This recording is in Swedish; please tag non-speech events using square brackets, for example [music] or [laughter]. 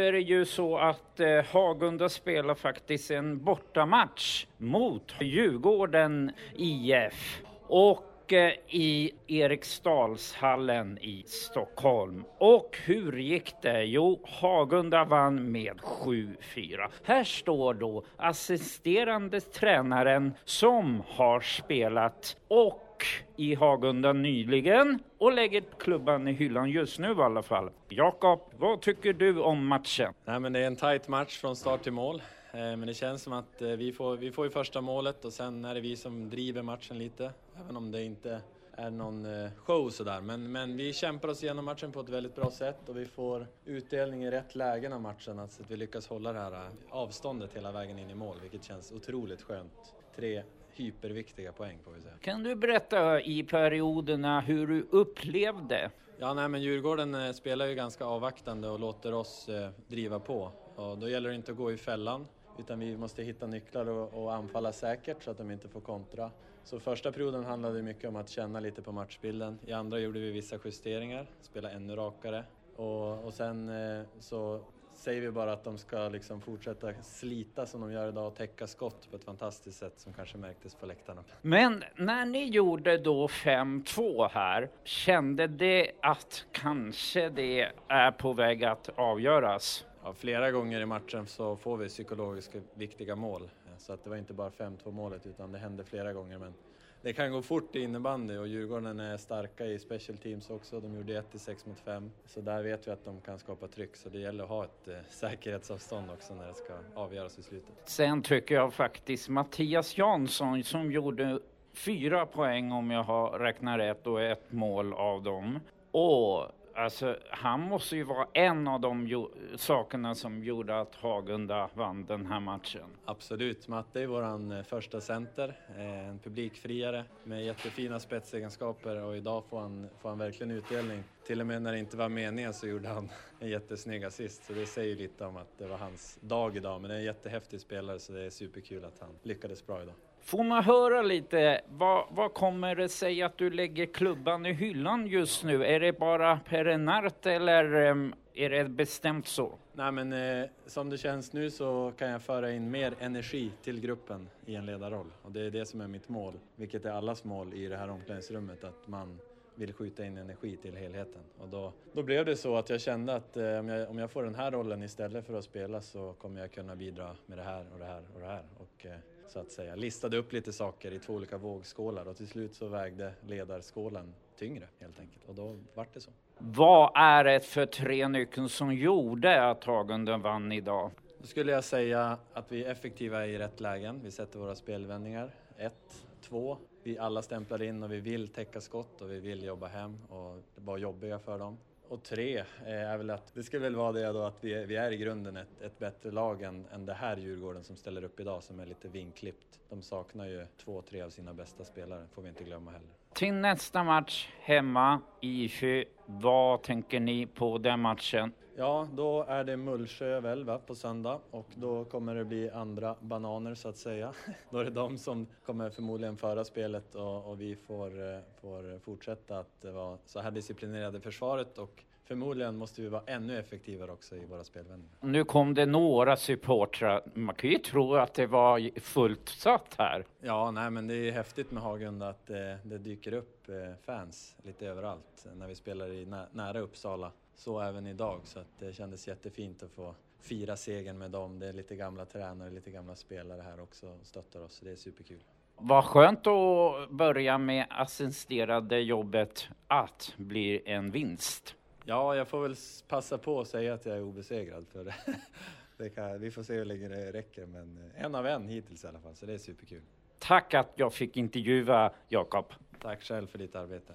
Nu är det ju så att eh, Hagunda spelar faktiskt en bortamatch mot Djurgården IF. Och eh, i Eriksdalshallen i Stockholm. Och hur gick det? Jo, Hagunda vann med 7-4. Här står då assisterande tränaren som har spelat och i Hagunda nyligen och lägger klubban i hyllan just nu i alla fall. Jakob, vad tycker du om matchen? Nej, men det är en tight match från start till mål. Eh, men det känns som att eh, vi får, vi får ju första målet och sen är det vi som driver matchen lite. Även om det inte är någon eh, show sådär. Men, men vi kämpar oss igenom matchen på ett väldigt bra sätt och vi får utdelning i rätt lägen av matchen. Alltså att vi lyckas hålla det här avståndet hela vägen in i mål, vilket känns otroligt skönt. Tre hyperviktiga poäng får vi säga. Kan du berätta i perioderna hur du upplevde? Ja, nej, men Djurgården eh, spelar ju ganska avvaktande och låter oss eh, driva på. Och då gäller det inte att gå i fällan, utan vi måste hitta nycklar och, och anfalla säkert så att de inte får kontra. Så första perioden handlade mycket om att känna lite på matchbilden. I andra gjorde vi vissa justeringar, spela ännu rakare. Och, och sen eh, så säger vi bara att de ska liksom fortsätta slita som de gör idag och täcka skott på ett fantastiskt sätt som kanske märktes på läktarna. Men när ni gjorde då 5-2 här, kände det att kanske det är på väg att avgöras? Ja, flera gånger i matchen så får vi psykologiskt viktiga mål. Så att det var inte bara 5-2 målet utan det hände flera gånger. Men det kan gå fort i innebandy och Djurgården är starka i special teams också. De gjorde 1 6 mot 5. Så där vet vi att de kan skapa tryck. Så det gäller att ha ett eh, säkerhetsavstånd också när det ska avgöras i slutet. Sen tycker jag faktiskt Mattias Jansson som gjorde fyra poäng om jag har räknat rätt och ett mål av dem. Och alltså, han måste ju vara en av de jo- sakerna som gjorde att Hagunda vann den här matchen. Absolut, Matte är vår eh, första center, eh, en publikfriare med jättefina spetsegenskaper och idag får han, får han verkligen utdelning. Till och med när det inte var meningen så gjorde han en jättesnygg assist, så det säger lite om att det var hans dag idag. Men det är en jättehäftig spelare så det är superkul att han lyckades bra idag. Får man höra lite, vad, vad kommer det sig att du lägger klubban i hyllan just nu? Är det bara perenart eller em, är det bestämt så? Nej men eh, som det känns nu så kan jag föra in mer energi till gruppen i en ledarroll. Och det är det som är mitt mål, vilket är allas mål i det här omklädningsrummet, att man vill skjuta in energi till helheten. Och då, då blev det så att jag kände att eh, om, jag, om jag får den här rollen istället för att spela så kommer jag kunna bidra med det här och det här och det här. Och eh, så att säga listade upp lite saker i två olika vågskålar och till slut så vägde ledarskålen tyngre helt enkelt. Och då vart det så. Vad är det för tre nyckeln som gjorde att Hagunda vann idag? Då skulle jag säga att vi är effektiva i rätt lägen. Vi sätter våra spelvändningar. Ett, två. Vi alla stämplar in och vi vill täcka skott och vi vill jobba hem och vara jobbiga för dem. Och tre eh, är väl att, det skulle väl vara det då att vi är, vi är i grunden ett, ett bättre lag än, än det här Djurgården som ställer upp idag som är lite vinklippt. De saknar ju två, tre av sina bästa spelare, får vi inte glömma heller. Till nästa match hemma i Ifö, vad tänker ni på den matchen? Ja, då är det Mullsjö väl va, på söndag och då kommer det bli andra bananer så att säga. [laughs] Då är det de som kommer förmodligen föra spelet och, och vi får, eh, får fortsätta att vara så här disciplinerade i försvaret och förmodligen måste vi vara ännu effektivare också i våra spelvändningar. Nu kom det några supportrar. Man kan ju tro att det var fullt satt här. Ja, nej men det är häftigt med Hagunda att eh, det dyker upp eh, fans lite överallt när vi spelar i nä nära Uppsala. Så även idag, så att det kändes jättefint att få fira segern med dem. Det är lite gamla tränare, lite gamla spelare här också och stöttar oss, så det är superkul. Vad skönt att börja med assisterade jobbet att bli en vinst. Ja, jag får väl passa på att säga att jag är obesegrad för [laughs] kan, vi får se hur länge det räcker, men eh, en av en hittills i alla fall, så det är superkul. Tack att jag fick intervjua Jakob. Tack själv för ditt arbete.